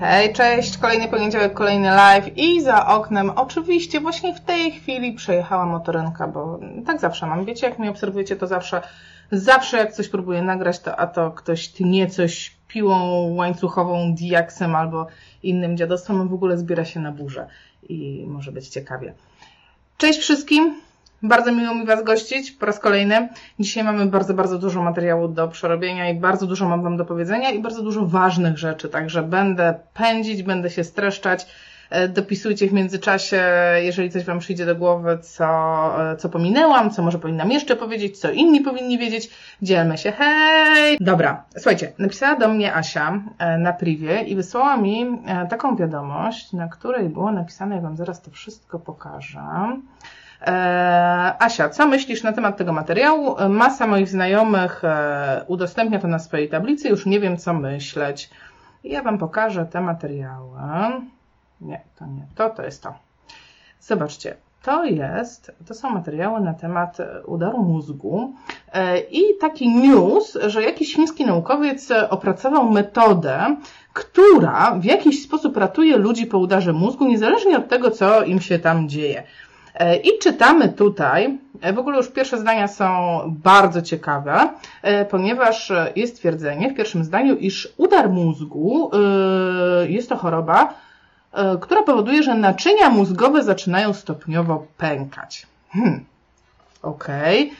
Hej, cześć, kolejny poniedziałek, kolejny live i za oknem oczywiście właśnie w tej chwili przejechała motorynka, bo tak zawsze mam. Wiecie, jak mnie obserwujecie, to zawsze, zawsze jak coś próbuję nagrać, to a to ktoś tnie coś piłą łańcuchową, diaksem albo innym dziadostwem, w ogóle zbiera się na burzę i może być ciekawie. Cześć wszystkim! Bardzo miło mi Was gościć po raz kolejny. Dzisiaj mamy bardzo, bardzo dużo materiału do przerobienia i bardzo dużo mam Wam do powiedzenia i bardzo dużo ważnych rzeczy, także będę pędzić, będę się streszczać. E, dopisujcie w międzyczasie, jeżeli coś Wam przyjdzie do głowy, co, e, co pominęłam, co może powinnam jeszcze powiedzieć, co inni powinni wiedzieć. Dzielmy się, hej! Dobra, słuchajcie, napisała do mnie Asia e, na privie i wysłała mi taką wiadomość, na której było napisane, ja Wam zaraz to wszystko pokażę. E, Asia, co myślisz na temat tego materiału? Masa moich znajomych e, udostępnia to na swojej tablicy, już nie wiem co myśleć. Ja Wam pokażę te materiały. Nie, to nie, to to jest to. Zobaczcie, to jest, to są materiały na temat udaru mózgu e, i taki news, że jakiś chiński naukowiec opracował metodę, która w jakiś sposób ratuje ludzi po udarze mózgu, niezależnie od tego, co im się tam dzieje. E, I czytamy tutaj, e, w ogóle już pierwsze zdania są bardzo ciekawe, e, ponieważ jest twierdzenie w pierwszym zdaniu, iż udar mózgu jest to choroba, która powoduje, że naczynia mózgowe zaczynają stopniowo pękać. Hmm. Okej.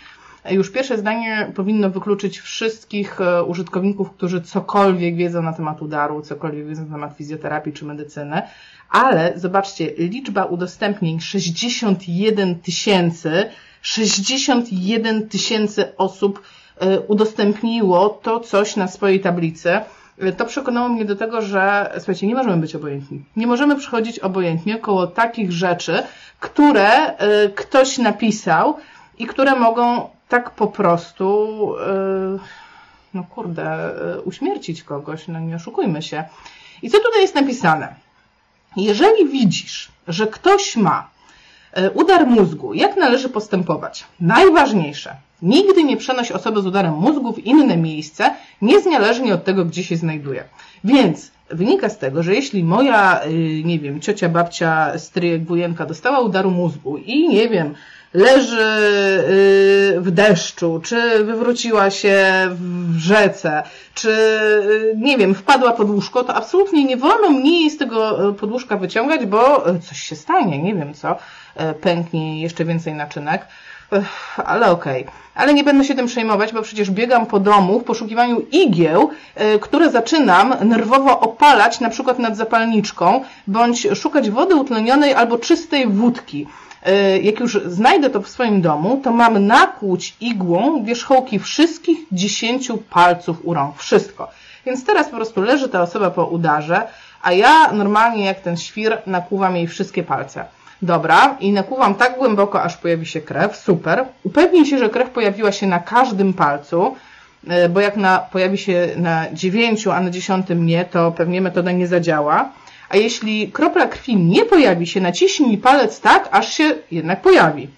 Okay. Już pierwsze zdanie powinno wykluczyć wszystkich użytkowników, którzy cokolwiek wiedzą na temat udaru, cokolwiek wiedzą na temat fizjoterapii czy medycyny, ale zobaczcie, liczba udostępnień 61 tysięcy, 61 tysięcy osób e, udostępniło to coś na swojej tablicy. E, to przekonało mnie do tego, że słuchajcie, nie możemy być obojętni. Nie możemy przychodzić obojętnie koło takich rzeczy, które e, ktoś napisał i które mogą tak po prostu, no kurde, uśmiercić kogoś, no nie oszukujmy się. I co tutaj jest napisane? Jeżeli widzisz, że ktoś ma e, udar mózgu, jak należy postępować? Najważniejsze, nigdy nie przenoś osoby z udarem mózgu w inne miejsce, niezależnie od tego, gdzie się znajduje. Więc wynika z tego, że jeśli moja, y, nie wiem, ciocia, babcia, stryjek, wujenka dostała udaru mózgu i nie wiem, leży y, w deszczu, czy wywróciła się w rzece, czy y, nie wiem, wpadła pod łóżko, to absolutnie nie wolno mnie z tego y, podłóżka wyciągać, bo coś się stanie, nie wiem co, pęknie jeszcze więcej naczynek. Ale okej. Okay. Ale nie będę się tym przejmować, bo przecież biegam po domu w poszukiwaniu igieł, które zaczynam nerwowo opalać, na przykład nad zapalniczką, bądź szukać wody utlenionej albo czystej wódki. E, jak już znajdę to w swoim domu, to mam nakłuć igłą wierzchołki wszystkich dziesięciu palców u rąk. Wszystko. Więc teraz po prostu leży ta osoba po udarze, a ja normalnie jak ten świr nakłuwam jej wszystkie palce. Dobra, i nakłuwam tak głęboko, aż pojawi się krew. Super. Upewnij się, że krew pojawiła się na każdym palcu, e, bo jak na, pojawi się na dziewięciu, a na dziesiątym nie, to pewnie metoda nie zadziała a jeśli kropla krwi nie pojawi się, naciśnij palec tak, aż się jednak pojawi.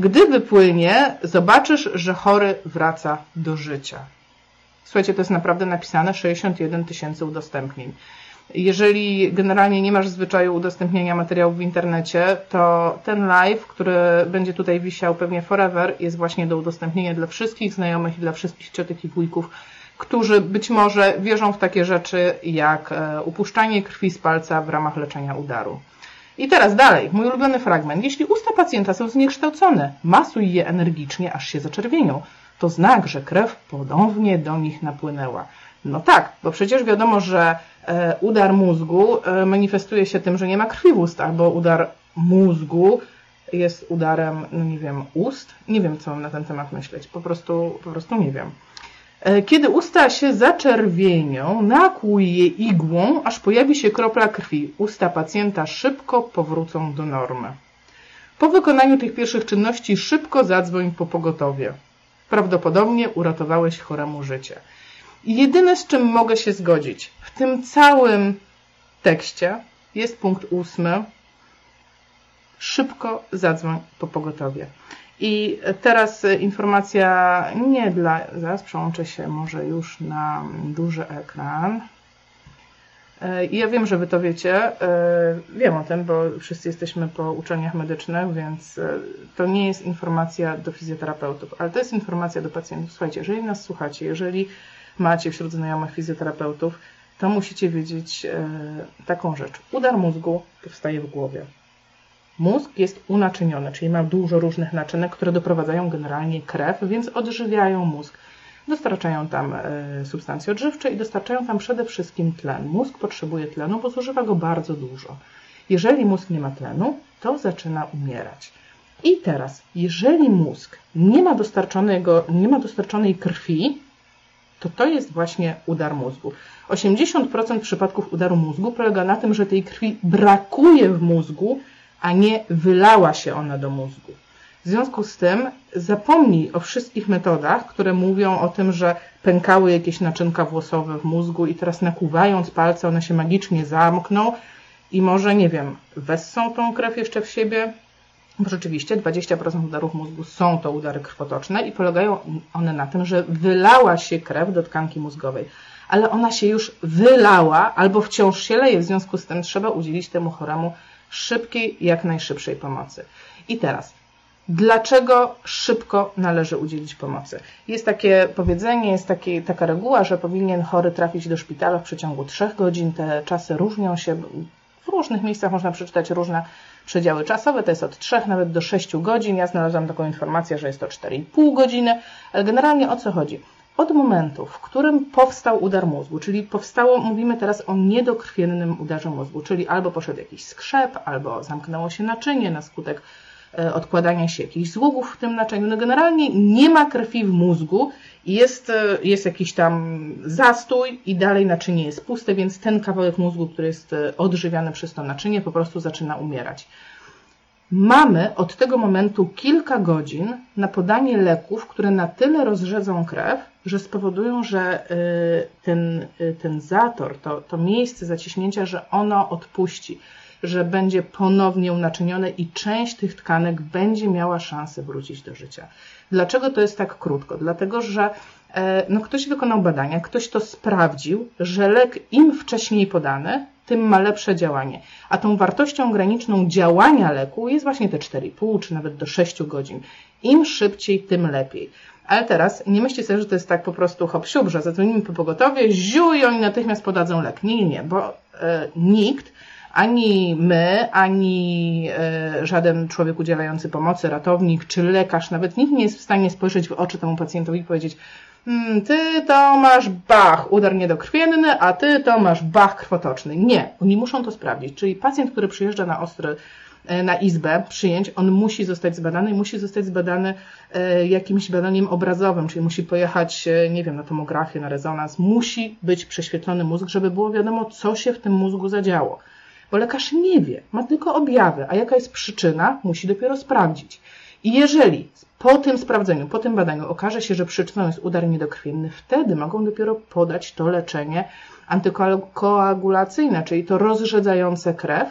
Gdy wypłynie, zobaczysz, że chory wraca do życia. Słuchajcie, to jest naprawdę napisane 61 tysięcy udostępnień. Jeżeli generalnie nie masz zwyczaju udostępniania materiałów w internecie, to ten live, który będzie tutaj wisiał pewnie forever, jest właśnie do udostępnienia dla wszystkich znajomych i dla wszystkich ciotek i wujków, którzy być może wierzą w takie rzeczy jak e, upuszczanie krwi z palca w ramach leczenia udaru. I teraz dalej, mój ulubiony fragment. Jeśli usta pacjenta są zniekształcone, masuj je energicznie, aż się zaczerwienią. To znak, że krew ponownie do nich napłynęła. No tak, bo przecież wiadomo, że e, udar mózgu e, manifestuje się tym, że nie ma krwi w ustach, bo udar mózgu jest udarem, no nie wiem, ust. Nie wiem, co mam na ten temat myśleć. Po prostu, po prostu nie wiem. E, kiedy usta się zaczerwienią, nakłuj je igłą, aż pojawi się kropla krwi. Usta pacjenta szybko powrócą do normy. Po wykonaniu tych pierwszych czynności szybko zadzwoń po pogotowie. Prawdopodobnie uratowałeś choremu życie. I jedyne, z czym mogę się zgodzić w tym całym tekście jest punkt ósmy. Szybko zadzwoń po pogotowie. I teraz informacja nie dla, zaraz przełączę się może już na duży ekran. E, ja wiem, że Wy to wiecie. E, wiem o tym, bo wszyscy jesteśmy po uczelniach medycznych, więc e, to nie jest informacja do fizjoterapeutów, ale to jest informacja do pacjentów. Słuchajcie, jeżeli nas słuchacie, jeżeli macie wśród znajomych fizjoterapeutów, to musicie wiedzieć taką rzecz. Udar mózgu powstaje w głowie. Mózg jest unaczyniony, czyli ma dużo różnych naczynek, które doprowadzają generalnie krew, więc odżywiają mózg. Dostarczają tam e, substancje odżywcze i dostarczają tam przede wszystkim tlen. Mózg potrzebuje tlenu, bo zużywa go bardzo dużo. Jeżeli mózg nie ma tlenu, to zaczyna umierać. I teraz, jeżeli mózg nie ma, dostarczonego, nie ma dostarczonej krwi, to to jest właśnie udar mózgu. 80% przypadków udaru mózgu polega na tym, że tej krwi brakuje w mózgu, a nie wylała się ona do mózgu. W związku z tym zapomnij o wszystkich metodach, które mówią o tym, że pękały jakieś naczynka włosowe w mózgu i teraz nakuwając palce one się magicznie zamkną i może, nie wiem, wessą tą krew jeszcze w siebie, bo rzeczywiście 20% udarów mózgu są to udary krwotoczne i polegają one na tym, że wylała się krew do tkanki mózgowej, ale ona się już wylała albo wciąż się leje, w związku z tym trzeba udzielić temu choremu szybkiej, jak najszybszej pomocy. I teraz, dlaczego szybko należy udzielić pomocy? Jest takie powiedzenie, jest taki, taka reguła, że powinien chory trafić do szpitala w przeciągu 3 godzin. Te czasy różnią się. W różnych miejscach można przeczytać różne przedziały czasowe, to jest od 3 nawet do 6 godzin. Ja znalazłam taką informację, że jest to 4,5 godziny, ale generalnie o co chodzi? Od momentu, w którym powstał udar mózgu, czyli powstało, mówimy teraz o niedokrwiennym udarze mózgu, czyli albo poszedł jakiś skrzep, albo zamknęło się naczynie na skutek e, odkładania się jakichś złogów w tym naczyniu. No generalnie nie ma krwi w mózgu, jest, e, jest jakiś tam zastój i dalej naczynie jest puste, więc ten kawałek mózgu, który jest e, odżywiany przez to naczynie, po prostu zaczyna umierać. Mamy od tego momentu kilka godzin na podanie leków, które na tyle rozrzedzą krew, że spowodują, że y, ten, y, ten zator, to, to miejsce zaciśnięcia, że ono odpuści, że będzie ponownie unaczynione i część tych tkanek będzie miała szansę wrócić do życia. Dlaczego to jest tak krótko? Dlatego, że e, no, ktoś wykonał badania, ktoś to sprawdził, że lek im wcześniej podany, tym ma lepsze działanie. A tą wartością graniczną działania leku jest właśnie te 4,5 czy nawet do 6 godzin. Im szybciej, tym lepiej. Ale teraz nie myślcie sobie, że to jest tak po prostu hop siup, że zadzwonimy po pogotowie, ziu i oni natychmiast podadzą lek. Nie, nie, nie, bo e, nikt, ani my, ani e, żaden człowiek udzielający pomocy, ratownik czy lekarz, nawet nikt nie jest w stanie spojrzeć w oczy temu pacjentowi i powiedzieć, hmm, ty to masz bach, udar niedokrwienny, a ty to masz bach krwotoczny. Nie, oni muszą to sprawdzić. Czyli pacjent, który przyjeżdża na ostry na izbę przyjęć, on musi zostać zbadany i musi zostać zbadany e, jakimś badaniem obrazowym, czyli musi pojechać, e, nie wiem, na tomografię, na rezonans, musi być prześwietlony mózg, żeby było wiadomo, co się w tym mózgu zadziało. Bo lekarz nie wie, ma tylko objawy, a jaka jest przyczyna, musi dopiero sprawdzić. I jeżeli po tym sprawdzeniu, po tym badaniu okaże się, że przyczyną jest udar niedokrwienny, wtedy mogą dopiero podać to leczenie antykoagulacyjne, czyli to rozrzedzające krew,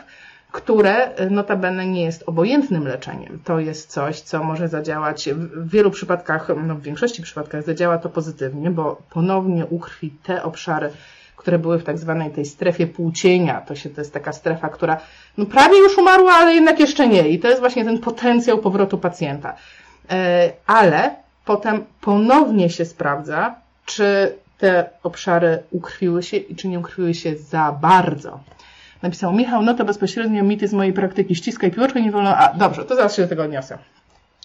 które notabene nie jest obojętnym leczeniem. To jest coś, co może zadziałać w wielu przypadkach, no w większości przypadkach zadziała to pozytywnie, bo ponownie ukrwi te obszary, które były w tak zwanej tej strefie płcienia. To, się, to jest taka strefa, która no prawie już umarła, ale jednak jeszcze nie. I to jest właśnie ten potencjał powrotu pacjenta. E, ale potem ponownie się sprawdza, czy te obszary ukrwiły się i czy nie ukrwiły się za bardzo. Napisał Michał, no to bezpośrednio mity z mojej praktyki. Ściskaj piłeczkę, nie wolno... A, dobrze, to zaraz się do tego odniosę.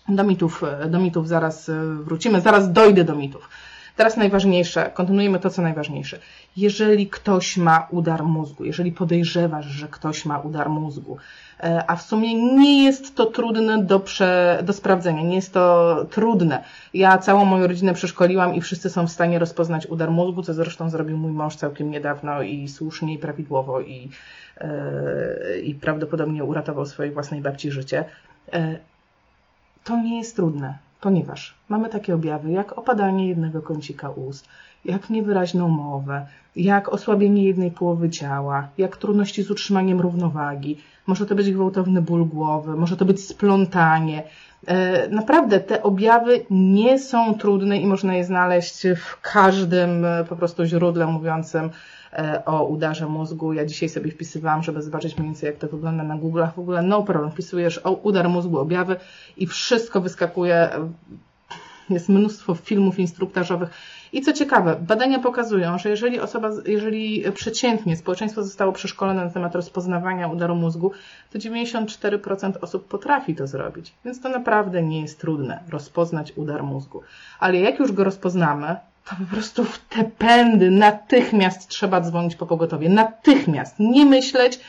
Do mitów, do mitów zaraz e, wrócimy, zaraz dojdę do mitów. Teraz najważniejsze, kontynuujemy to, co najważniejsze. Jeżeli ktoś ma udar mózgu, jeżeli podejrzewasz, że ktoś ma udar mózgu, e, a w sumie nie jest to trudne do, prze, do sprawdzenia, nie jest to trudne. Ja całą moją rodzinę przeszkoliłam i wszyscy są w stanie rozpoznać udar mózgu, co zresztą zrobił mój mąż całkiem niedawno i słusznie i prawidłowo i, e, i prawdopodobnie uratował swojej własnej babci życie. E, to nie jest trudne ponieważ mamy takie objawy jak opadanie jednego kącika ust, jak niewyraźną mowę, jak osłabienie jednej połowy ciała, jak trudności z utrzymaniem równowagi, może to być gwałtowny ból głowy, może to być splątanie, naprawdę te objawy nie są trudne i można je znaleźć w każdym e, po prostu źródle mówiącym e, o udarze mózgu. Ja dzisiaj sobie wpisywałam, żeby zobaczyć mniej więcej jak to wygląda na Google'ach. W ogóle no problem, wpisujesz o udar mózgu, objawy i wszystko wyskakuje. Jest mnóstwo filmów instruktażowych i co ciekawe, badania pokazują, że jeżeli osoba, jeżeli przeciętnie społeczeństwo zostało przeszkolone na temat rozpoznawania udaru mózgu, to 94% osób potrafi to zrobić. Więc to naprawdę nie jest trudne rozpoznać udar mózgu. Ale jak już go rozpoznamy, to po prostu w te pędy natychmiast trzeba dzwonić po pogotowie. Natychmiast. Nie myśleć,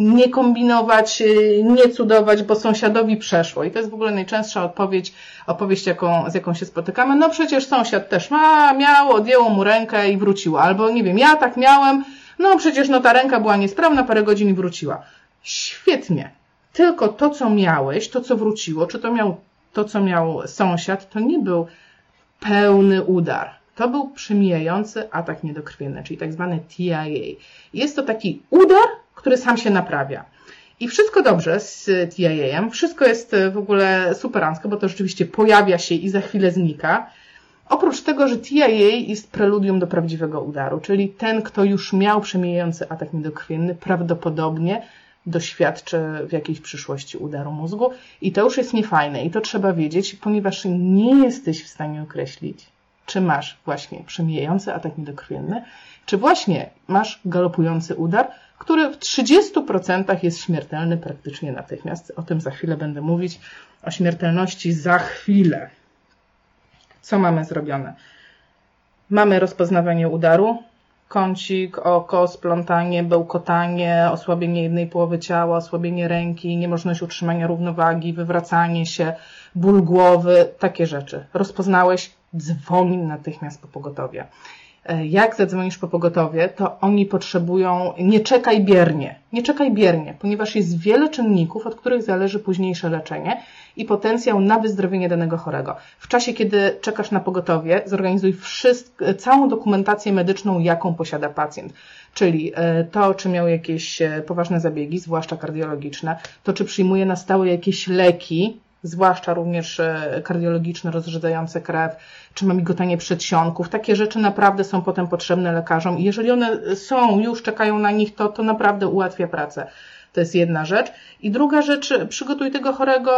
nie kombinować, y, nie cudować, bo sąsiadowi przeszło. I to jest w ogóle najczęstsza odpowiedź, opowieść, jaką, z jaką się spotykamy. No przecież sąsiad też ma, miał, odjęło mu rękę i wróciło. Albo nie wiem, ja tak miałem, no przecież no ta ręka była niesprawna, parę godzin i wróciła. Świetnie. Tylko to, co miałeś, to, co wróciło, czy to miał to, co miał sąsiad, to nie był pełny udar. To był przemijający atak niedokrwienny, czyli tak zwany TIA. Jest to taki udar, który sam się naprawia. I wszystko dobrze z TIA-em, wszystko jest w ogóle superancko, bo to rzeczywiście pojawia się i za chwilę znika. Oprócz tego, że TIA jest preludium do prawdziwego udaru, czyli ten, kto już miał przemijający atak niedokrwienny, prawdopodobnie doświadczy w jakiejś przyszłości udaru mózgu. I to już jest niefajne i to trzeba wiedzieć, ponieważ nie jesteś w stanie określić, czy masz właśnie przemijający atak niedokrwienny, czy właśnie masz galopujący udar, który w 30% jest śmiertelny praktycznie natychmiast. O tym za chwilę będę mówić, o śmiertelności za chwilę. Co mamy zrobione? Mamy rozpoznawanie udaru, kącik, oko, splątanie, bełkotanie, osłabienie jednej połowy ciała, osłabienie ręki, niemożność utrzymania równowagi, wywracanie się, ból głowy, takie rzeczy. Rozpoznałeś, dzwoń natychmiast po pogotowie. E, jak zadzwonisz po pogotowie, to oni potrzebują, nie czekaj biernie, nie czekaj biernie, ponieważ jest wiele czynników, od których zależy późniejsze leczenie i potencjał na wyzdrowienie danego chorego. W czasie, kiedy czekasz na pogotowie, zorganizuj wszystko, całą dokumentację medyczną, jaką posiada pacjent. Czyli e, to, czy miał jakieś e, poważne zabiegi, zwłaszcza kardiologiczne, to czy przyjmuje na stałe jakieś leki, zwłaszcza również e, kardiologiczne, rozrzedzające krew, czy ma migotanie przedsionków. Takie rzeczy naprawdę są potem potrzebne lekarzom i jeżeli one są, już czekają na nich, to, to naprawdę ułatwia pracę. To jest jedna rzecz. I druga rzecz, przygotuj tego chorego,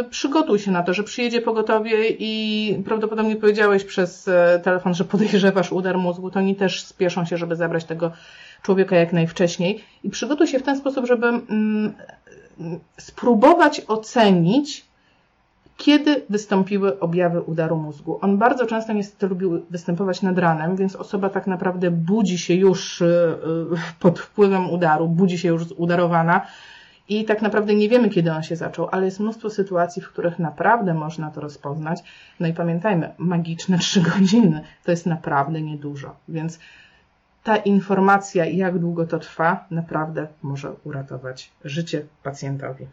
e, przygotuj się na to, że przyjedzie pogotowie i prawdopodobnie powiedziałeś przez e, telefon, że podejrzewasz udar mózgu, to oni też spieszą się, żeby zabrać tego człowieka jak najwcześniej. I przygotuj się w ten sposób, żeby mm, spróbować ocenić, kiedy wystąpiły objawy udaru mózgu. On bardzo często niestety lubił występować nad ranem, więc osoba tak naprawdę budzi się już y, y, pod wpływem udaru, budzi się już udarowana i tak naprawdę nie wiemy, kiedy on się zaczął, ale jest mnóstwo sytuacji, w których naprawdę można to rozpoznać. No i pamiętajmy, magiczne trzy godziny to jest naprawdę niedużo, więc ta informacja, jak długo to trwa, naprawdę może uratować życie pacjentowi.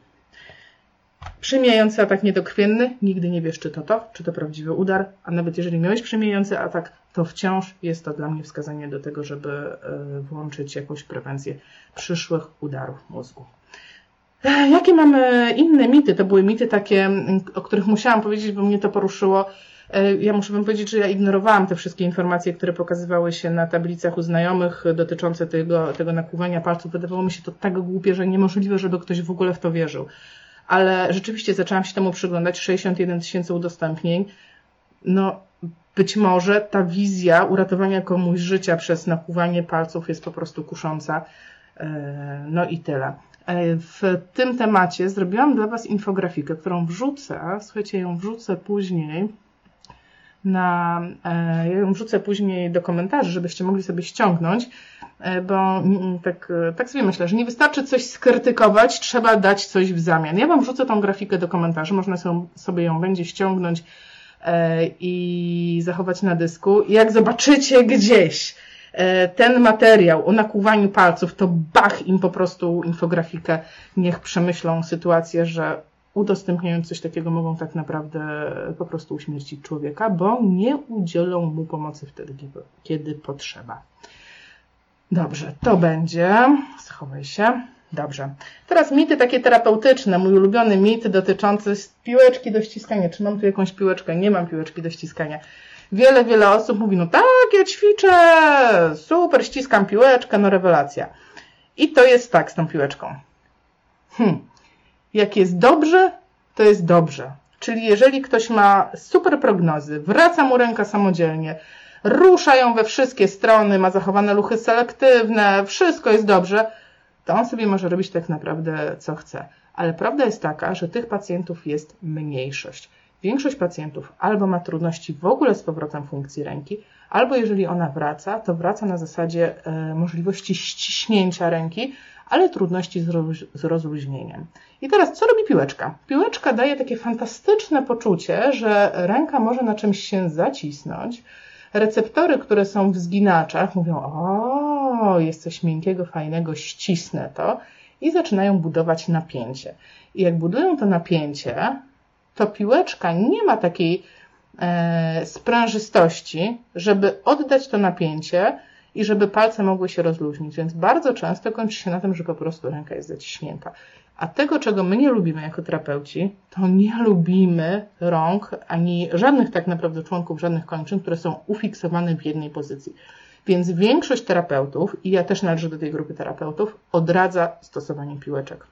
Przymijający atak niedokrwienny, nigdy nie wiesz, czy to to, czy to prawdziwy udar, a nawet jeżeli miałeś przymijający atak, to wciąż jest to dla mnie wskazanie do tego, żeby e, włączyć jakąś prewencję przyszłych udarów mózgu. E, jakie mamy inne mity? To były mity takie, o których musiałam powiedzieć, bo mnie to poruszyło. E, ja muszę wam powiedzieć, że ja ignorowałam te wszystkie informacje, które pokazywały się na tablicach u znajomych dotyczące tego, tego nakłuwania palców. Wydawało mi się to tak głupie, że niemożliwe, żeby ktoś w ogóle w to wierzył ale rzeczywiście zaczęłam się temu przyglądać, 61 tysięcy udostępnień. No, być może ta wizja uratowania komuś życia przez nakłuwanie palców jest po prostu kusząca. E, no i tyle. E, w tym temacie zrobiłam dla Was infografikę, którą wrzucę, słuchajcie, ją wrzucę później na, e, ja ją wrzucę później do komentarzy, żebyście mogli sobie ściągnąć, bo mm, mm, tak, e, tak sobie myślę, że nie wystarczy coś skrytykować, trzeba dać coś w zamian. Ja Wam wrzucę tą grafikę do komentarzy, można sobie ją będzie ściągnąć i zachować na dysku. Jak zobaczycie gdzieś ten materiał o nakłuwaniu palców, to bach im po prostu infografikę, niech przemyślą sytuację, że udostępniając coś takiego, mogą tak naprawdę po prostu uśmiercić człowieka, bo nie udzielą mu pomocy wtedy, kiedy potrzeba. Dobrze, to będzie. Schowaj się. Dobrze. Teraz mity takie terapeutyczne. Mój ulubiony mit dotyczący piłeczki do ściskania. Czy mam tu jakąś piłeczkę? Nie mam piłeczki do ściskania. Wiele, wiele osób mówi, no tak, ja ćwiczę, super, ściskam piłeczkę, no rewelacja. I to jest tak z tą piłeczką. Hm. Jak jest dobrze, to jest dobrze. Czyli jeżeli ktoś ma super prognozy, wraca mu ręka samodzielnie, rusza ją we wszystkie strony, ma zachowane luchy selektywne, wszystko jest dobrze, to on sobie może robić tak naprawdę co chce. Ale prawda jest taka, że tych pacjentów jest mniejszość. Większość pacjentów albo ma trudności w ogóle z powrotem funkcji ręki, albo jeżeli ona wraca, to wraca na zasadzie e, możliwości ściśnięcia ręki, ale trudności z rozluźnieniem. I teraz co robi piłeczka? Piłeczka daje takie fantastyczne poczucie, że ręka może na czymś się zacisnąć. Receptory, które są w zginaczach, mówią: O, jest coś miękkiego, fajnego, ścisnę to, i zaczynają budować napięcie. I jak budują to napięcie, to piłeczka nie ma takiej e, sprężystości, żeby oddać to napięcie i żeby palce mogły się rozluźnić. Więc bardzo często kończy się na tym, że po prostu ręka jest zaciśnięta. A tego, czego my nie lubimy jako terapeuci, to nie lubimy rąk ani żadnych tak naprawdę członków, żadnych kończyn, które są ufiksowane w jednej pozycji. Więc większość terapeutów, i ja też należę do tej grupy terapeutów, odradza stosowanie piłeczek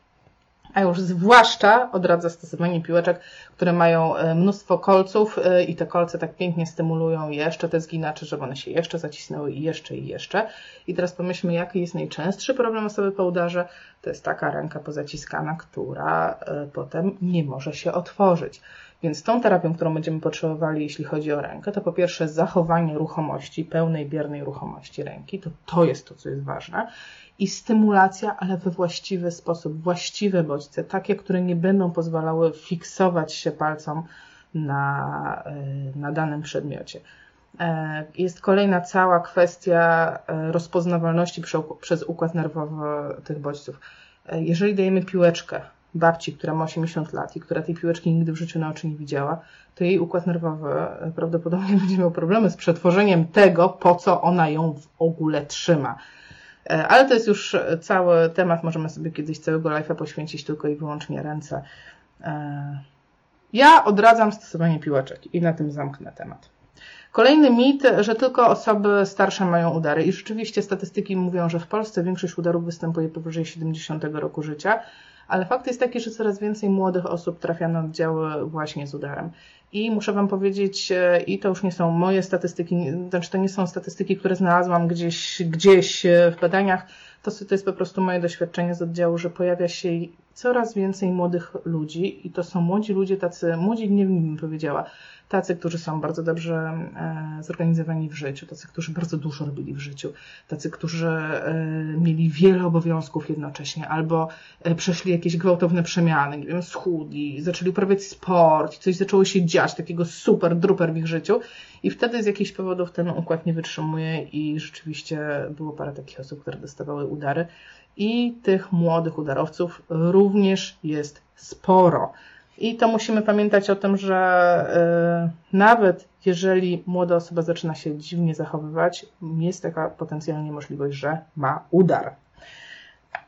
a już zwłaszcza odradza stosowanie piłeczek, które mają e, mnóstwo kolców e, i te kolce tak pięknie stymulują jeszcze te zginacze, żeby one się jeszcze zacisnęły i jeszcze i jeszcze. I teraz pomyślmy, jaki jest najczęstszy problem osoby po udarze. To jest taka ręka pozaciskana, która e, potem nie może się otworzyć. Więc tą terapią, którą będziemy potrzebowali, jeśli chodzi o rękę, to po pierwsze zachowanie ruchomości, pełnej, biernej ruchomości ręki, to to jest to, co jest ważne i stymulacja, ale we właściwy sposób, właściwe bodźce, takie, które nie będą pozwalały fiksować się palcom na, e, na danym przedmiocie. E, jest kolejna cała kwestia e, rozpoznawalności przez układ nerwowy tych bodźców. Jeżeli dajemy piłeczkę babci, która ma 80 lat i która tej piłeczki nigdy w życiu na oczy nie widziała, to jej układ nerwowy prawdopodobnie będzie miał problemy z przetworzeniem tego, po co ona ją w ogóle trzyma. E, ale to jest już cały temat, możemy sobie kiedyś całego live'a poświęcić tylko i wyłącznie ręce. E, ja odradzam stosowanie piłeczek i na tym zamknę temat. Kolejny mit, że tylko osoby starsze mają udary. I rzeczywiście statystyki mówią, że w Polsce większość udarów występuje powyżej 70 roku życia, ale fakt jest taki, że coraz więcej młodych osób trafia na oddziały właśnie z udarem. I muszę Wam powiedzieć, e, i to już nie są moje statystyki, znaczy to nie są statystyki, które znalazłam gdzieś, gdzieś e, w badaniach, to, to jest po prostu moje doświadczenie z oddziału, że pojawia się coraz więcej młodych ludzi i to są młodzi ludzie, tacy, młodzi nie bym powiedziała, tacy, którzy są bardzo dobrze e, zorganizowani w życiu, tacy, którzy bardzo dużo robili w życiu, tacy, którzy e, mieli wiele obowiązków jednocześnie, albo e, przeszli jakieś gwałtowne przemiany, nie wiem, schudli, zaczęli uprawiać sport, coś zaczęło się dziać, takiego super druper w ich życiu i wtedy z jakichś powodów ten układ nie wytrzymuje i rzeczywiście było parę takich osób, które dostawały udary i tych młodych udarowców również jest sporo. I to musimy pamiętać o tym, że y, nawet jeżeli młoda osoba zaczyna się dziwnie zachowywać, jest taka potencjalnie możliwość, że ma udar.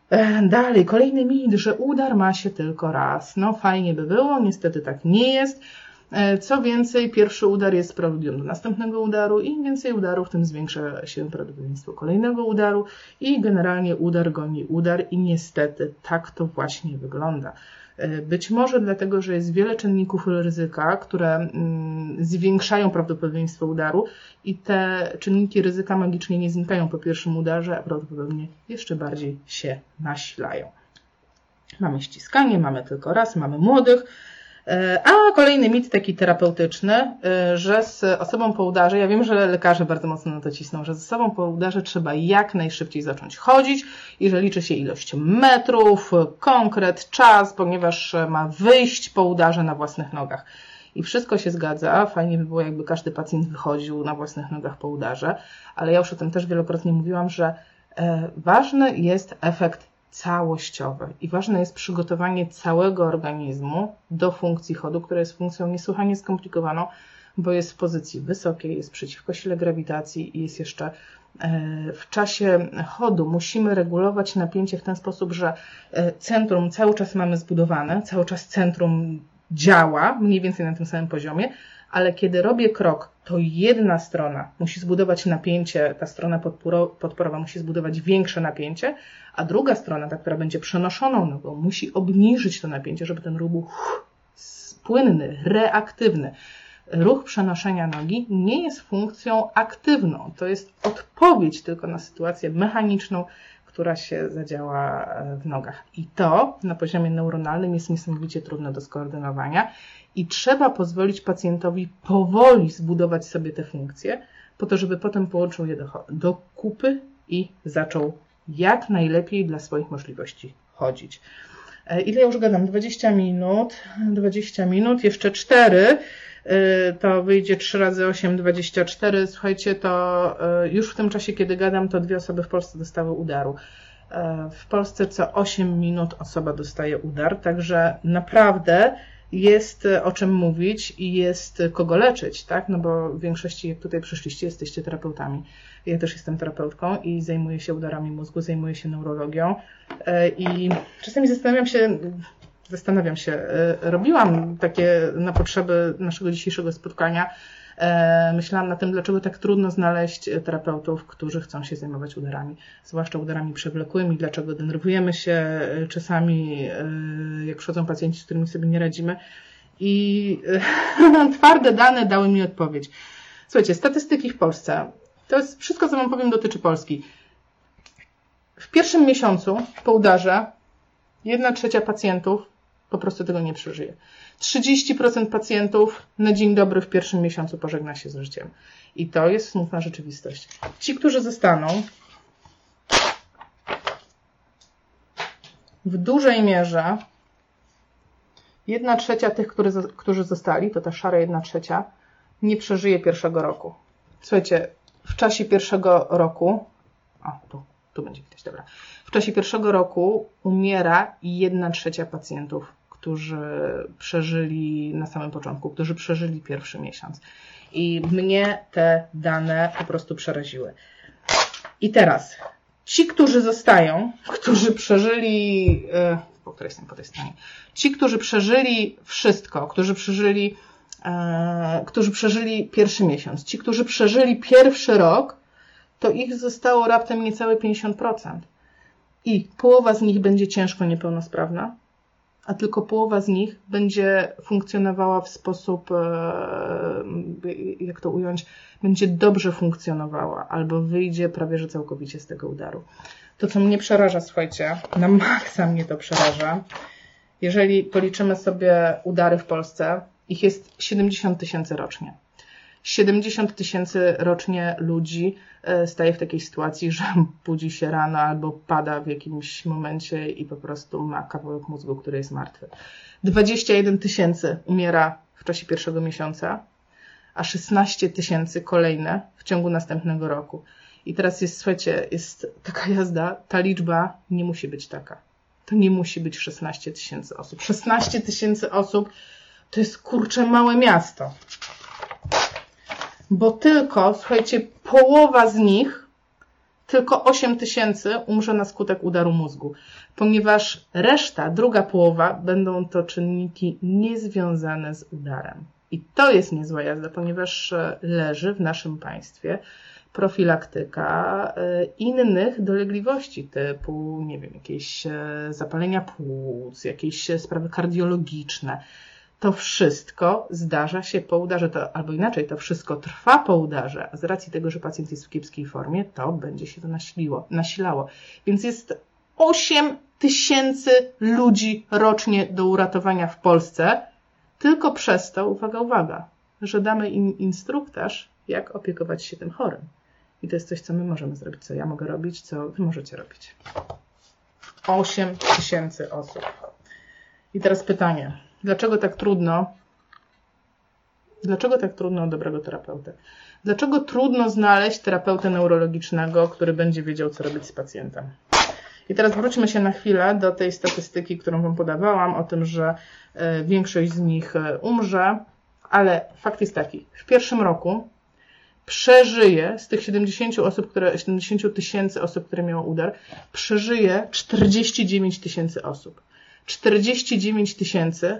E, dalej, kolejny mit, że udar ma się tylko raz. No fajnie by było, niestety tak nie jest. E, co więcej, pierwszy udar jest preludium do następnego udaru im więcej udarów, tym zwiększa się prawdopodobieństwo kolejnego udaru i generalnie udar goni udar i niestety tak to właśnie wygląda. E, być może dlatego, że jest wiele czynników ryzyka, które mm, zwiększają prawdopodobieństwo udaru i te czynniki ryzyka magicznie nie znikają po pierwszym udarze, a prawdopodobnie jeszcze bardziej się nasilają. Mamy ściskanie, mamy tylko raz, mamy młodych, a kolejny mit taki terapeutyczny, e, że z osobą po udarze, ja wiem, że lekarze bardzo mocno na to cisną, że z osobą po udarze trzeba jak najszybciej zacząć chodzić i że liczy się ilość metrów, konkret, czas, ponieważ ma wyjść po udarze na własnych nogach. I wszystko się zgadza. Fajnie by było, jakby każdy pacjent wychodził na własnych nogach po udarze, ale ja już o tym też wielokrotnie mówiłam, że e, ważny jest efekt całościowe. I ważne jest przygotowanie całego organizmu do funkcji chodu, która jest funkcją niesłychanie skomplikowaną, bo jest w pozycji wysokiej, jest przeciwko sile grawitacji i jest jeszcze e, w czasie chodu musimy regulować napięcie w ten sposób, że e, centrum cały czas mamy zbudowane, cały czas centrum działa mniej więcej na tym samym poziomie, ale kiedy robię krok, to jedna strona musi zbudować napięcie, ta strona podporowa musi zbudować większe napięcie, a druga strona, ta, która będzie przenoszoną nogą, musi obniżyć to napięcie, żeby ten ruch płynny, reaktywny. Ruch przenoszenia nogi nie jest funkcją aktywną, to jest odpowiedź tylko na sytuację mechaniczną, która się zadziała e, w nogach. I to na poziomie neuronalnym jest niesamowicie trudne do skoordynowania i trzeba pozwolić pacjentowi powoli zbudować sobie te funkcje, po to, żeby potem połączył je do, do kupy i zaczął jak najlepiej dla swoich możliwości chodzić. E, ile już gadam? 20 minut, 20 minut, jeszcze 4 e, to wyjdzie 3 razy 8, 24. Słuchajcie, to e, już w tym czasie, kiedy gadam, to dwie osoby w Polsce dostały udaru. W Polsce co 8 minut osoba dostaje udar, także naprawdę jest o czym mówić i jest kogo leczyć, tak? No bo w większości, jak tutaj przyszliście, jesteście terapeutami. Ja też jestem terapeutką i zajmuję się udarami mózgu, zajmuję się neurologią i czasami zastanawiam się, zastanawiam się, e, robiłam takie na potrzeby naszego dzisiejszego spotkania, e, myślałam na tym, dlaczego tak trudno znaleźć terapeutów, którzy chcą się zajmować udarami, zwłaszcza udarami przewlekłymi, dlaczego denerwujemy się czasami, jak przychodzą pacjenci, z którymi sobie nie radzimy. I twarde dane dały mi odpowiedź. Słuchajcie, statystyki w Polsce. To jest wszystko, co Wam powiem, dotyczy Polski. W pierwszym miesiącu po udarze jedna trzecia pacjentów po prostu tego nie przeżyje. 30% pacjentów na dzień dobry w pierwszym miesiącu pożegna się z życiem. I to jest smutna rzeczywistość. Ci, którzy zostaną, w dużej mierze jedna trzecia tych, którzy zostali, to ta szara jedna trzecia, nie przeżyje pierwszego roku. Słuchajcie, w czasie pierwszego roku, o, tu, tu będzie widać, dobra. W czasie pierwszego roku umiera jedna trzecia pacjentów, którzy przeżyli na samym początku, którzy przeżyli pierwszy miesiąc. I mnie te dane po prostu przeraziły. I teraz, ci, którzy zostają, którzy przeżyli, e, po której jestem po tej stronie, ci, którzy przeżyli wszystko, którzy przeżyli E, którzy przeżyli pierwszy miesiąc. Ci, którzy przeżyli pierwszy rok, to ich zostało raptem niecałe 50%. I połowa z nich będzie ciężko niepełnosprawna, a tylko połowa z nich będzie funkcjonowała w sposób, e, jak to ująć, będzie dobrze funkcjonowała albo wyjdzie prawie że całkowicie z tego udaru. To, co mnie przeraża, słuchajcie, na maksa mnie to przeraża. Jeżeli policzymy sobie udary w Polsce, ich jest 70 tysięcy rocznie. 70 tysięcy rocznie ludzi e, staje w takiej sytuacji, że budzi się rano albo pada w jakimś momencie i po prostu ma kawałek mózgu, który jest martwy. 21 tysięcy umiera w czasie pierwszego miesiąca, a 16 tysięcy kolejne w ciągu następnego roku. I teraz jest, słuchajcie, jest taka jazda, ta liczba nie musi być taka. To nie musi być 16 tysięcy osób. 16 tysięcy osób to jest kurczę małe miasto. Bo tylko, słuchajcie, połowa z nich, tylko 8 tysięcy umrze na skutek udaru mózgu, ponieważ reszta, druga połowa, będą to czynniki niezwiązane z udarem. I to jest niezła jazda, ponieważ e, leży w naszym państwie profilaktyka e, innych dolegliwości typu, nie wiem, jakieś e, zapalenia płuc, jakieś sprawy kardiologiczne, to wszystko zdarza się po udarze, to, albo inaczej, to wszystko trwa po udarze, a z racji tego, że pacjent jest w kiepskiej formie, to będzie się to nasiliło, nasilało. Więc jest 8 tysięcy ludzi rocznie do uratowania w Polsce, tylko przez to, uwaga, uwaga, że damy im instruktaż, jak opiekować się tym chorym. I to jest coś, co my możemy zrobić, co ja mogę robić, co wy możecie robić. 8 tysięcy osób. I teraz pytanie Dlaczego tak trudno? Dlaczego tak trudno o dobrego terapeutę? Dlaczego trudno znaleźć terapeutę neurologicznego, który będzie wiedział, co robić z pacjentem? I teraz wróćmy się na chwilę do tej statystyki, którą Wam podawałam, o tym, że e, większość z nich e, umrze, ale fakt jest taki, w pierwszym roku przeżyje z tych 70 osób, które, 70 tysięcy osób, które miało udar, przeżyje 49 tysięcy osób. 49 tysięcy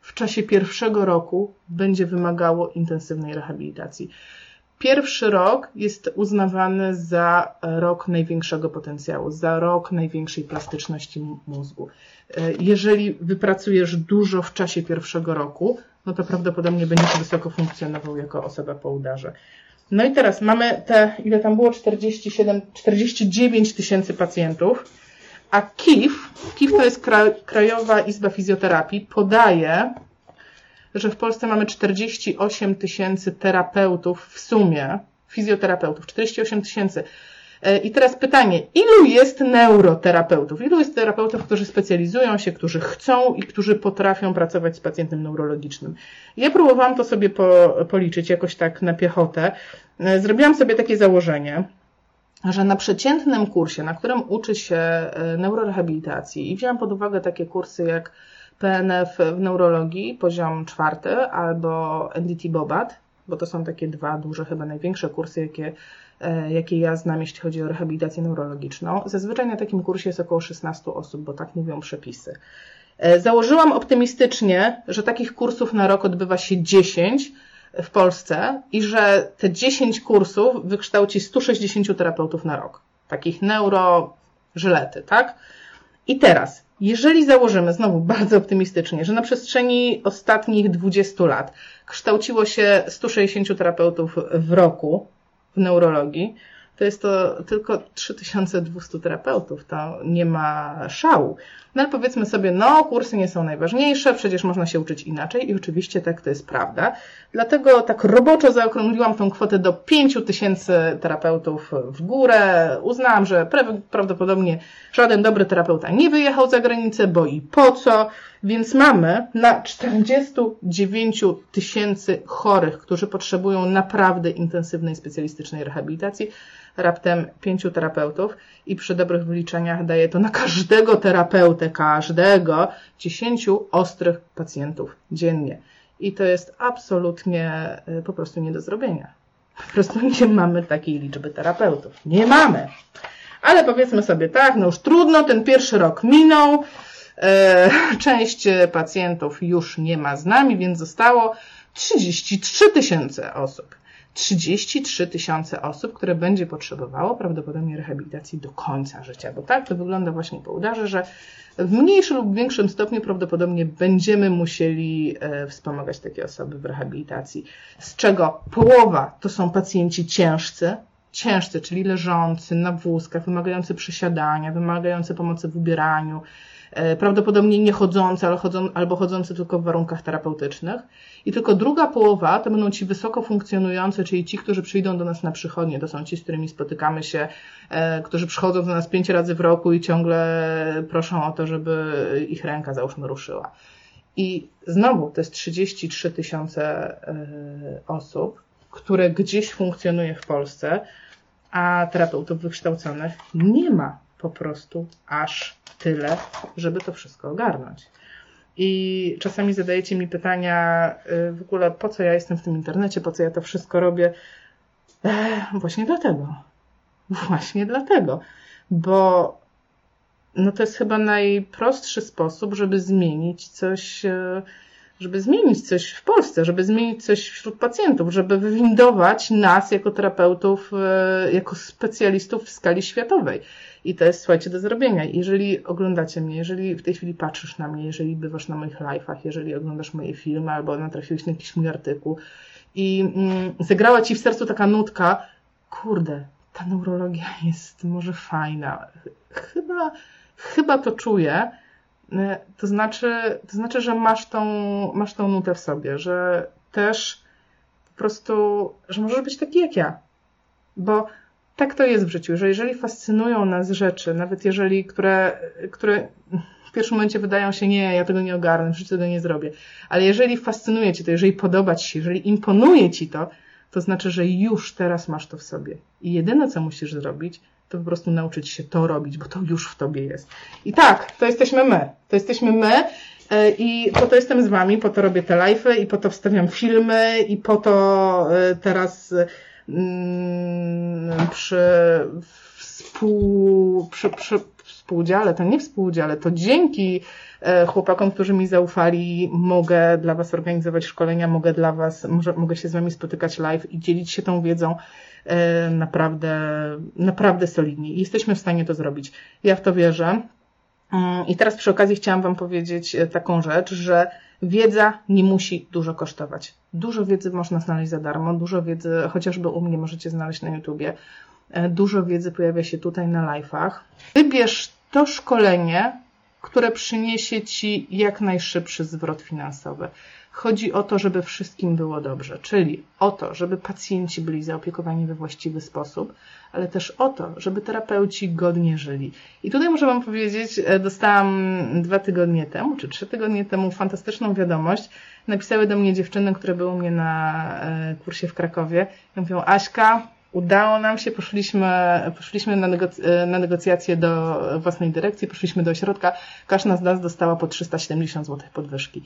w czasie pierwszego roku będzie wymagało intensywnej rehabilitacji. Pierwszy rok jest uznawany za rok największego potencjału, za rok największej plastyczności mózgu. Jeżeli wypracujesz dużo w czasie pierwszego roku, no to prawdopodobnie będziesz wysoko funkcjonował jako osoba po udarze. No i teraz mamy te, ile tam było? 47, 49 tysięcy pacjentów, a KIF, KIF to jest Krajowa Izba Fizjoterapii, podaje, że w Polsce mamy 48 tysięcy terapeutów w sumie, fizjoterapeutów, 48 tysięcy. E, I teraz pytanie, ilu jest neuroterapeutów? Ilu jest terapeutów, którzy specjalizują się, którzy chcą i którzy potrafią pracować z pacjentem neurologicznym? Ja próbowałam to sobie po, policzyć jakoś tak na piechotę. E, zrobiłam sobie takie założenie, że na przeciętnym kursie, na którym uczy się e, neurorehabilitacji i wziąłam pod uwagę takie kursy jak PNF w neurologii, poziom czwarty, albo NDT Bobat, bo to są takie dwa duże, chyba największe kursy, jakie E, jakie ja znam, jeśli chodzi o rehabilitację neurologiczną. Zazwyczaj na takim kursie jest około 16 osób, bo tak mówią przepisy. E, założyłam optymistycznie, że takich kursów na rok odbywa się 10 w Polsce i że te 10 kursów wykształci 160 terapeutów na rok. Takich neurożylety, tak? I teraz, jeżeli założymy, znowu bardzo optymistycznie, że na przestrzeni ostatnich 20 lat kształciło się 160 terapeutów w roku, w neurologii, to jest to tylko 3200 terapeutów. To nie ma szału. No ale powiedzmy sobie, no kursy nie są najważniejsze, przecież można się uczyć inaczej i oczywiście tak to jest prawda. Dlatego tak roboczo zaokrągliłam tą kwotę do 5000 terapeutów w górę. Uznałam, że prawdopodobnie żaden dobry terapeuta nie wyjechał za granicę, bo i po co. Więc mamy na 49 tysięcy chorych, którzy potrzebują naprawdę intensywnej specjalistycznej rehabilitacji, raptem pięciu terapeutów i przy dobrych wyliczeniach daje to na każdego terapeutę, każdego, 10 ostrych pacjentów dziennie. I to jest absolutnie y, po prostu nie do zrobienia. Po prostu nie mamy takiej liczby terapeutów. Nie mamy. Ale powiedzmy sobie tak, no już trudno, ten pierwszy rok minął, e, część pacjentów już nie ma z nami, więc zostało 33 tysiące osób. 33 tysiące osób, które będzie potrzebowało prawdopodobnie rehabilitacji do końca życia, bo tak to wygląda właśnie po udarze, że w mniejszym lub większym stopniu prawdopodobnie będziemy musieli e, wspomagać takie osoby w rehabilitacji, z czego połowa to są pacjenci ciężcy, ciężcy, czyli leżący na wózkach, wymagający przesiadania, wymagający pomocy w ubieraniu, prawdopodobnie nie chodzące, ale chodzą, albo chodzące tylko w warunkach terapeutycznych. I tylko druga połowa to będą ci wysoko funkcjonujące, czyli ci, którzy przyjdą do nas na przychodnie. To są ci, z którymi spotykamy się, e, którzy przychodzą do nas pięć razy w roku i ciągle proszą o to, żeby ich ręka załóżmy ruszyła. I znowu to jest 33 tysiące e, osób, które gdzieś funkcjonuje w Polsce, a terapeutów wykształconych nie ma po prostu aż tyle, żeby to wszystko ogarnąć. I czasami zadajecie mi pytania, y, w ogóle po co ja jestem w tym internecie, po co ja to wszystko robię. E, właśnie dlatego. Właśnie dlatego. Bo no to jest chyba najprostszy sposób, żeby zmienić coś, e, żeby zmienić coś w Polsce, żeby zmienić coś wśród pacjentów, żeby wywindować nas jako terapeutów, e, jako specjalistów w skali światowej. I to jest, słuchajcie, do zrobienia. Jeżeli oglądacie mnie, jeżeli w tej chwili patrzysz na mnie, jeżeli bywasz na moich live'ach, jeżeli oglądasz moje filmy albo natrafiłeś na jakiś mój artykuł i mm, zagrała ci w sercu taka nutka, kurde, ta neurologia jest może fajna. Chyba, chyba to czuję. E, to znaczy, to znaczy, że masz tą, masz tą nutę w sobie, że też po prostu, że możesz być taki jak ja. Bo tak to jest w życiu, że jeżeli fascynują nas rzeczy, nawet jeżeli, które, które w pierwszym momencie wydają się, nie, ja tego nie ogarnę, w życiu tego nie zrobię, ale jeżeli fascynuje Ci to, jeżeli podoba Ci się, jeżeli imponuje Ci to, to znaczy, że już teraz masz to w sobie. I jedyne, co musisz zrobić, to po prostu nauczyć się to robić, bo to już w Tobie jest. I tak, to jesteśmy my. To jesteśmy my E, I po to jestem z Wami, po to robię te live'y i po to wstawiam filmy i po to e, teraz mm, przy współ, przy, przy współdziale, to nie współdziale, to dzięki e, chłopakom, którzy mi zaufali, mogę dla Was organizować szkolenia, mogę dla Was, może, mogę się z Wami spotykać live i dzielić się tą wiedzą naprawdę, naprawdę solidnie. Jesteśmy w stanie to zrobić. Ja w to wierzę. Mm, I teraz przy okazji chciałam Wam powiedzieć e, taką rzecz, że wiedza nie musi dużo kosztować. Dużo wiedzy można znaleźć za darmo, dużo wiedzy chociażby u mnie możecie znaleźć na YouTubie. E, dużo wiedzy pojawia się tutaj na live'ach. Wybierz to szkolenie, które przyniesie Ci jak najszybszy zwrot finansowy. Chodzi o to, żeby wszystkim było dobrze, czyli o to, żeby pacjenci byli zaopiekowani we właściwy sposób, ale też o to, żeby terapeuci godnie żyli. I tutaj muszę Wam powiedzieć, e, dostałam dwa tygodnie temu, czy trzy tygodnie temu fantastyczną wiadomość. Napisały do mnie dziewczyny, które były u mnie na e, kursie w Krakowie. Mówią, Aśka, udało nam się, poszliśmy, poszliśmy na, negoc e, na negocjacje do własnej dyrekcji, poszliśmy do ośrodka, każda z nas dostała po 370 zł podwyżki.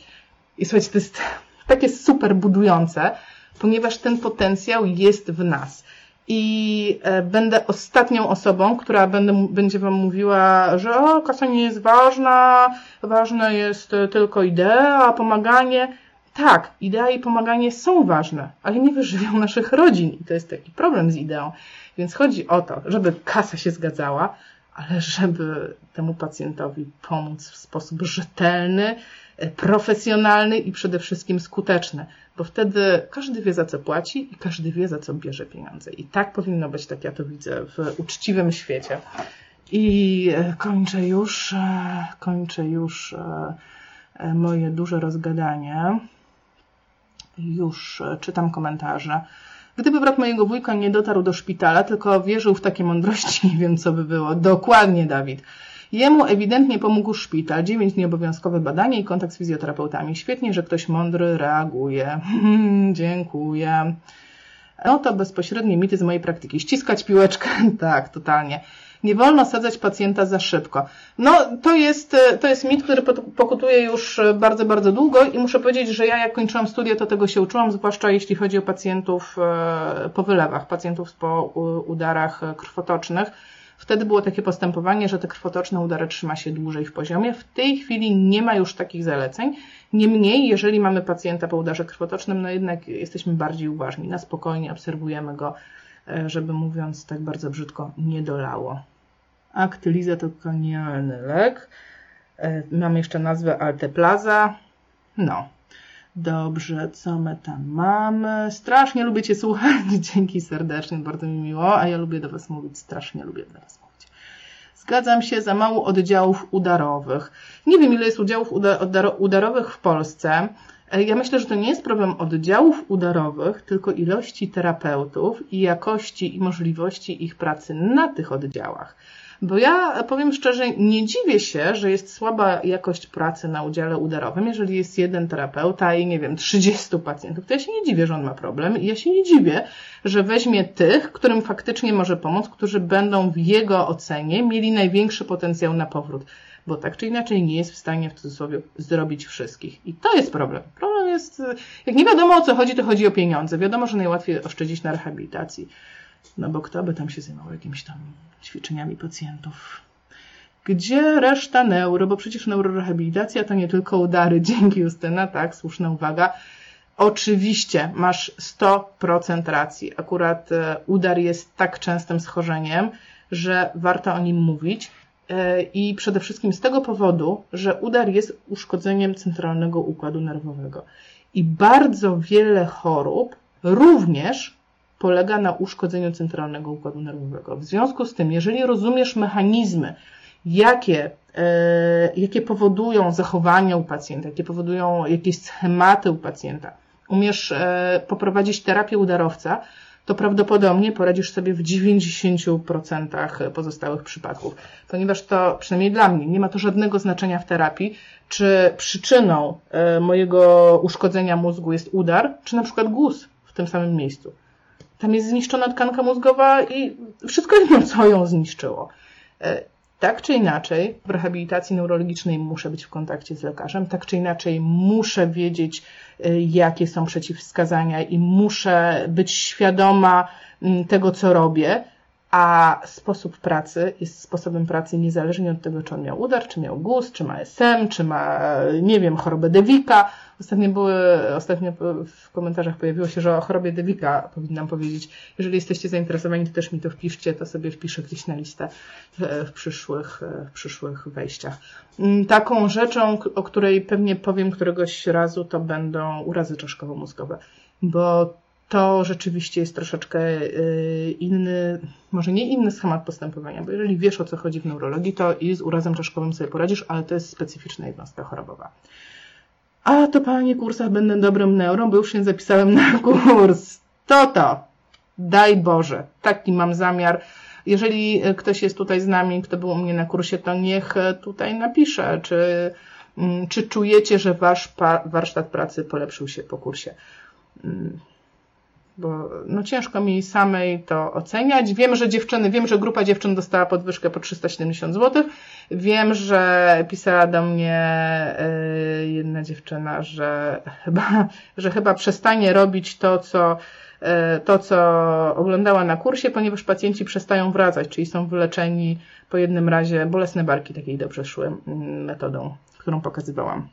I słuchajcie, to jest takie super budujące, ponieważ ten potencjał jest w nas. I e, będę ostatnią osobą, która będę, będzie Wam mówiła, że o, kasa nie jest ważna, ważna jest tylko idea, pomaganie. Tak, idea i pomaganie są ważne, ale nie wyżywią naszych rodzin i to jest taki problem z ideą. Więc chodzi o to, żeby kasa się zgadzała, ale żeby temu pacjentowi pomóc w sposób rzetelny, profesjonalny i przede wszystkim skuteczny, bo wtedy każdy wie za co płaci i każdy wie za co bierze pieniądze. I tak powinno być, tak ja to widzę, w uczciwym świecie. I e, kończę już, e, kończę już e, moje duże rozgadanie. Już czytam komentarze. Gdyby brat mojego wujka nie dotarł do szpitala, tylko wierzył w takie mądrości, nie wiem co by było. Dokładnie, Dawid. Jemu ewidentnie pomógł szpital, dziewięć nieobowiązkowe badania i kontakt z fizjoterapeutami. Świetnie, że ktoś mądry reaguje. Dziękuję. No to bezpośrednie mity z mojej praktyki. Ściskać piłeczkę? tak, totalnie. Nie wolno sadzać pacjenta za szybko. No, to jest, to jest mit, który pokutuje już bardzo, bardzo długo i muszę powiedzieć, że ja jak kończyłam studia, to tego się uczyłam, zwłaszcza jeśli chodzi o pacjentów e, po wylewach, pacjentów po udarach krwotocznych Wtedy było takie postępowanie, że te krwotoczne udary trzyma się dłużej w poziomie. W tej chwili nie ma już takich zaleceń. Niemniej, jeżeli mamy pacjenta po udarze krwotocznym, no jednak jesteśmy bardziej uważni. Na spokojnie obserwujemy go, e, żeby mówiąc tak bardzo brzydko, nie dolało. Aktyliza to konialny lek. E, mamy jeszcze nazwę Alteplaza. No, Dobrze, co my tam mamy? Strasznie lubię Cię słuchać, dzięki serdecznie, bardzo mi miło, a ja lubię do Was mówić, strasznie lubię do Was mówić. Zgadzam się, za mało oddziałów udarowych. Nie wiem, ile jest oddziałów udarowych w Polsce. Ja myślę, że to nie jest problem oddziałów udarowych, tylko ilości terapeutów i jakości i możliwości ich pracy na tych oddziałach. Bo ja powiem szczerze, nie dziwię się, że jest słaba jakość pracy na udziale udarowym. Jeżeli jest jeden terapeuta i nie wiem, 30 pacjentów, to ja się nie dziwię, że on ma problem i ja się nie dziwię, że weźmie tych, którym faktycznie może pomóc, którzy będą w jego ocenie mieli największy potencjał na powrót. Bo tak czy inaczej nie jest w stanie w cudzysłowie zrobić wszystkich. I to jest problem. Problem jest, jak nie wiadomo o co chodzi, to chodzi o pieniądze. Wiadomo, że najłatwiej oszczędzić na rehabilitacji. No bo kto by tam się zajmował jakimiś tam ćwiczeniami pacjentów? Gdzie reszta neuro? Bo przecież neurorehabilitacja to nie tylko udary. Dzięki Justyna, tak, słuszna uwaga. Oczywiście masz 100% racji. Akurat e, udar jest tak częstym schorzeniem, że warto o nim mówić. E, I przede wszystkim z tego powodu, że udar jest uszkodzeniem centralnego układu nerwowego. I bardzo wiele chorób również polega na uszkodzeniu centralnego układu nerwowego. W związku z tym, jeżeli rozumiesz mechanizmy, jakie, e, jakie powodują zachowania u pacjenta, jakie powodują jakieś schematy u pacjenta, umiesz e, poprowadzić terapię udarowca, to prawdopodobnie poradzisz sobie w 90% pozostałych przypadków. Ponieważ to, przynajmniej dla mnie, nie ma to żadnego znaczenia w terapii, czy przyczyną e, mojego uszkodzenia mózgu jest udar, czy na przykład guz w tym samym miejscu. Tam jest zniszczona tkanka mózgowa i wszystko jedno, co ją zniszczyło. Tak czy inaczej w rehabilitacji neurologicznej muszę być w kontakcie z lekarzem, tak czy inaczej muszę wiedzieć, y, jakie są przeciwwskazania i muszę być świadoma mm, tego, co robię, a sposób pracy jest sposobem pracy niezależnie od tego, czy on miał udar, czy miał guz, czy ma SM, czy ma, nie wiem, chorobę Devika. Ostatnio były, ostatnio w komentarzach pojawiło się, że o chorobie Devika powinnam powiedzieć. Jeżeli jesteście zainteresowani, to też mi to wpiszcie, to sobie wpiszę gdzieś na listę w przyszłych, w przyszłych wejściach. Mm, taką rzeczą, o której pewnie powiem któregoś razu, to będą urazy czaszkowo-mózgowe, bo to rzeczywiście jest troszeczkę y, inny, może nie inny schemat postępowania, bo jeżeli wiesz o co chodzi w neurologii, to i z urazem czaszkowym sobie poradzisz, ale to jest specyficzna jednostka chorobowa. A to panie kursach będę dobrym neuro, bo już się zapisałem na kurs. To to. Daj Boże. Taki mam zamiar. Jeżeli ktoś jest tutaj z nami, kto był u mnie na kursie, to niech tutaj napisze, czy, mm, czy czujecie, że wasz warsztat pracy polepszył się po kursie. Bo no ciężko mi samej to oceniać. Wiem, że dziewczyny, wiem, że grupa dziewczyn dostała podwyżkę po 370 zł. Wiem, że pisała do mnie y, jedna dziewczyna, że chyba, że chyba przestanie robić to, co y, to, co oglądała na kursie, ponieważ pacjenci przestają wracać, czyli są wyleczeni po jednym razie. Bolesne barki takiej dobrze szły mm, metodą, którą pokazywałam.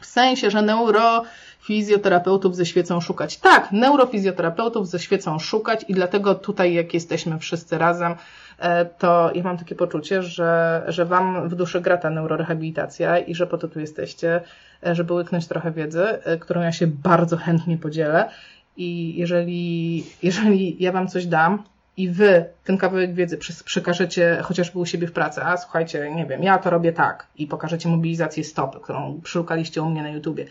W sensie, że neurofizjoterapeutów ze świecą szukać. Tak, neurofizjoterapeutów ze świecą szukać i dlatego tutaj, jak jesteśmy wszyscy razem, e, to ja mam takie poczucie, że, że Wam w duszy gra ta neurorehabilitacja i że po to tu jesteście, e, żeby łyknąć trochę wiedzy, e, którą ja się bardzo chętnie podzielę. I jeżeli, jeżeli ja Wam coś dam, i wy ten kawałek wiedzy przekażecie chociażby u siebie w pracy, a słuchajcie, nie wiem, ja to robię tak i pokażecie mobilizację stopy, którą przeszukaliście u mnie na YouTubie,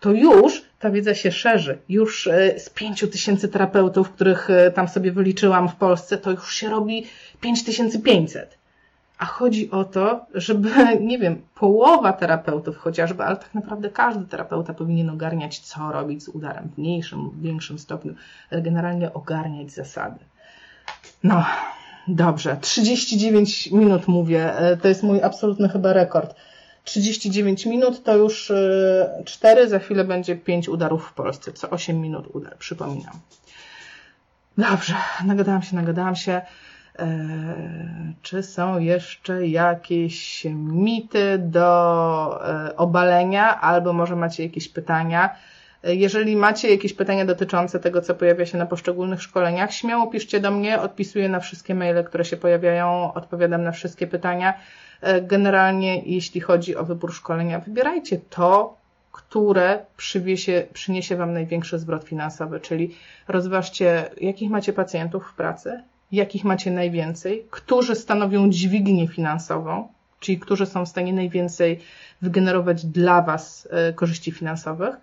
to już ta wiedza się szerzy. Już e, z pięciu tysięcy terapeutów, których e, tam sobie wyliczyłam w Polsce, to już się robi 5500. A chodzi o to, żeby, nie wiem, połowa terapeutów chociażby, ale tak naprawdę każdy terapeuta powinien ogarniać, co robić z udarem w mniejszym, w większym stopniu, generalnie ogarniać zasady. No, dobrze. 39 minut mówię. E, to jest mój absolutny chyba rekord. 39 minut to już 4, e, za chwilę będzie 5 udarów w Polsce. Co 8 minut udar, przypominam. Dobrze, nagadałam się, nagadałam się. E, czy są jeszcze jakieś mity do obalenia, albo może macie jakieś pytania? Jeżeli macie jakieś pytania dotyczące tego, co pojawia się na poszczególnych szkoleniach, śmiało piszcie do mnie, odpisuję na wszystkie maile, które się pojawiają, odpowiadam na wszystkie pytania. E, generalnie, jeśli chodzi o wybór szkolenia, wybierajcie to, które przywiesie, przyniesie Wam największy zwrot finansowy, czyli rozważcie, jakich macie pacjentów w pracy, jakich macie najwięcej, którzy stanowią dźwignię finansową, czyli którzy są w stanie najwięcej wygenerować dla Was e, korzyści finansowych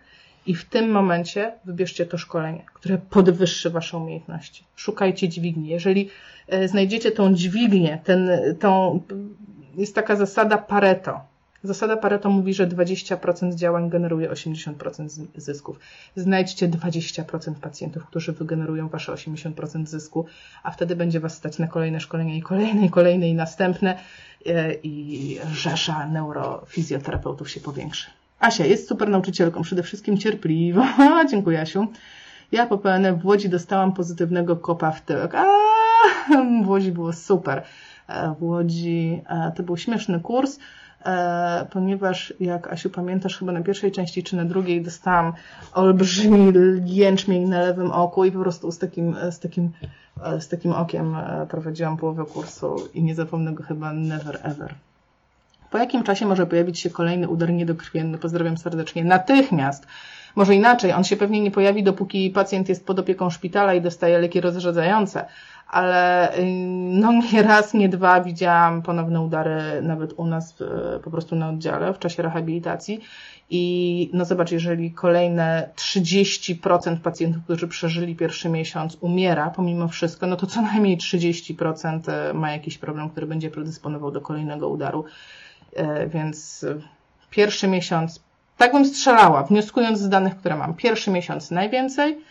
i w tym momencie wybierzcie to szkolenie, które podwyższy Wasze umiejętności. Szukajcie dźwigni. Jeżeli e, znajdziecie tą dźwignię, ten, tą, jest taka zasada Pareto. Zasada Pareto mówi, że 20% działań generuje 80% zysków. Znajdźcie 20% pacjentów, którzy wygenerują Wasze 80% zysku, a wtedy będzie Was stać na kolejne szkolenia i kolejne, i kolejne, i następne e, i rzesza neurofizjoterapeutów się powiększy. Asia jest super nauczycielką, przede wszystkim cierpliwa. Dziękuję, Asiu. Ja po PNF w Łodzi dostałam pozytywnego kopa w tyłek. A, w Łodzi było super. E, w Łodzi e, to był śmieszny kurs, e, ponieważ jak Asiu pamiętasz, chyba na pierwszej części czy na drugiej dostałam olbrzymi jęczmień na lewym oku i po prostu z takim, z takim, z takim okiem prowadziłam połowę kursu i nie zapomnę go chyba never ever. Po jakim czasie może pojawić się kolejny udar niedokrwienny? Pozdrawiam serdecznie. Natychmiast. Może inaczej, on się pewnie nie pojawi, dopóki pacjent jest pod opieką szpitala i dostaje leki rozrzedzające, ale y, no nie raz, nie dwa widziałam ponowne udary nawet u nas po prostu na oddziale w czasie rehabilitacji i no zobacz, jeżeli kolejne 30% pacjentów, którzy przeżyli pierwszy miesiąc umiera pomimo wszystko, no to co najmniej 30% ma jakiś problem, który będzie predysponował do kolejnego udaru. E, więc pierwszy miesiąc, tak bym strzelała, wnioskując z danych, które mam. Pierwszy miesiąc najwięcej,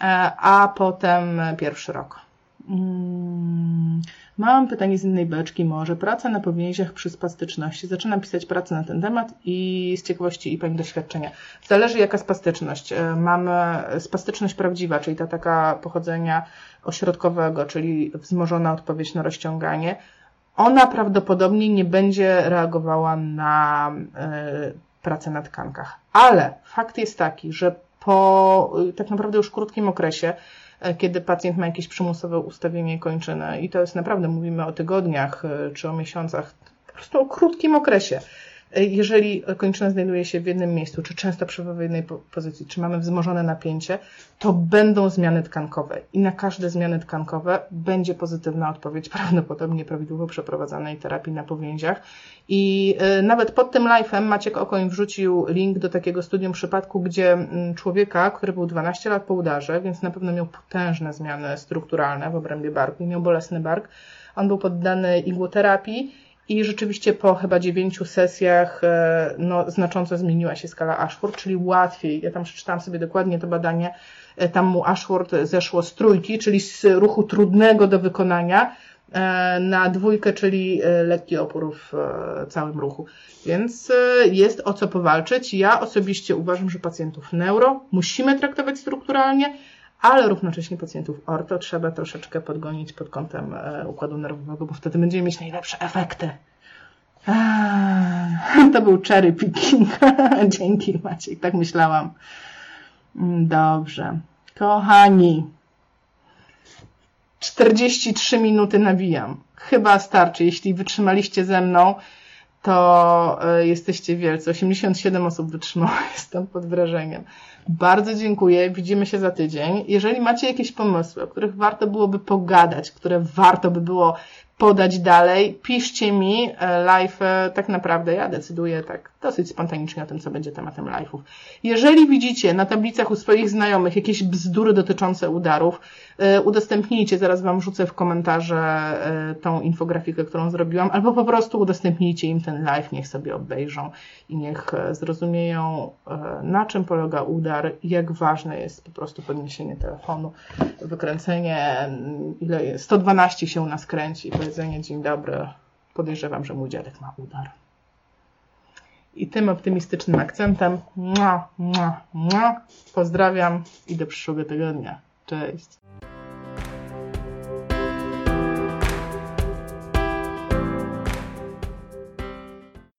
e, a potem pierwszy rok. Mm, Mam pytanie z innej beczki, może praca na powięziach przy spastyczności. Zaczynam pisać pracę na ten temat i z ciekawości i Pani doświadczenia. Zależy jaka spastyczność. E, mamy spastyczność prawdziwa, czyli ta taka pochodzenia ośrodkowego, czyli wzmożona odpowiedź na rozciąganie. Ona prawdopodobnie nie będzie reagowała na e, pracę na tkankach. Ale fakt jest taki, że po tak naprawdę już krótkim okresie E, kiedy pacjent ma jakieś przymusowe ustawienie kończyny i to jest naprawdę, mówimy o tygodniach e, czy o miesiącach, po prostu o krótkim okresie. E, jeżeli kończyna znajduje się w jednym miejscu, czy często przebywa w jednej pozycji, czy mamy wzmożone napięcie, to będą zmiany tkankowe i na każde zmiany tkankowe będzie pozytywna odpowiedź prawdopodobnie prawidłowo przeprowadzanej terapii na powięziach. I e, nawet pod tym live'em Maciek Okoń wrzucił link do takiego studium przypadku, gdzie mm, człowieka, który był 12 lat po udarze, więc na pewno miał potężne zmiany strukturalne w obrębie barku i miał bolesny bark, on był poddany igłoterapii i rzeczywiście po chyba dziewięciu sesjach e, no, znacząco zmieniła się skala Ashford, czyli łatwiej. Ja tam przeczytałam sobie dokładnie to badanie. E, tam mu Ashford zeszło z trójki, czyli z ruchu trudnego do wykonania, e, na dwójkę, czyli lekki opór w całym ruchu. Więc jest o co powalczyć. Ja osobiście uważam, że pacjentów neuro musimy traktować strukturalnie, ale równocześnie pacjentów orto trzeba troszeczkę podgonić pod kątem e, układu nerwowego, bo wtedy będziemy mieć najlepsze efekty. To był cherry picking. Dzięki Maciej, tak myślałam. Mm, dobrze. Kochani, 43 minuty nawijam. Chyba starczy. Jeśli wytrzymaliście ze mną, to e, jesteście wielcy. 87 osób wytrzymało, jestem pod wrażeniem. Bardzo dziękuję. Widzimy się za tydzień. Jeżeli macie jakieś pomysły, o których warto byłoby pogadać, które warto by było podać dalej, piszcie mi e, live. E, tak naprawdę ja decyduję tak dosyć spontanicznie o tym, co będzie tematem live'ów. Jeżeli widzicie na tablicach u swoich znajomych jakieś bzdury dotyczące udarów, e, udostępnijcie, zaraz Wam rzucę w komentarze tą infografikę, którą zrobiłam, albo po prostu udostępnijcie im ten live, niech sobie obejrzą i niech zrozumieją, na czym polega udar, jak ważne jest po prostu podniesienie telefonu, wykręcenie, ile jest, 112 się u nas kręci, powiedzenie dzień dobry, podejrzewam, że mój dziadek ma udar. I tym optymistycznym akcentem mua, mua, mua, pozdrawiam i do przyszłego tygodnia. Cześć.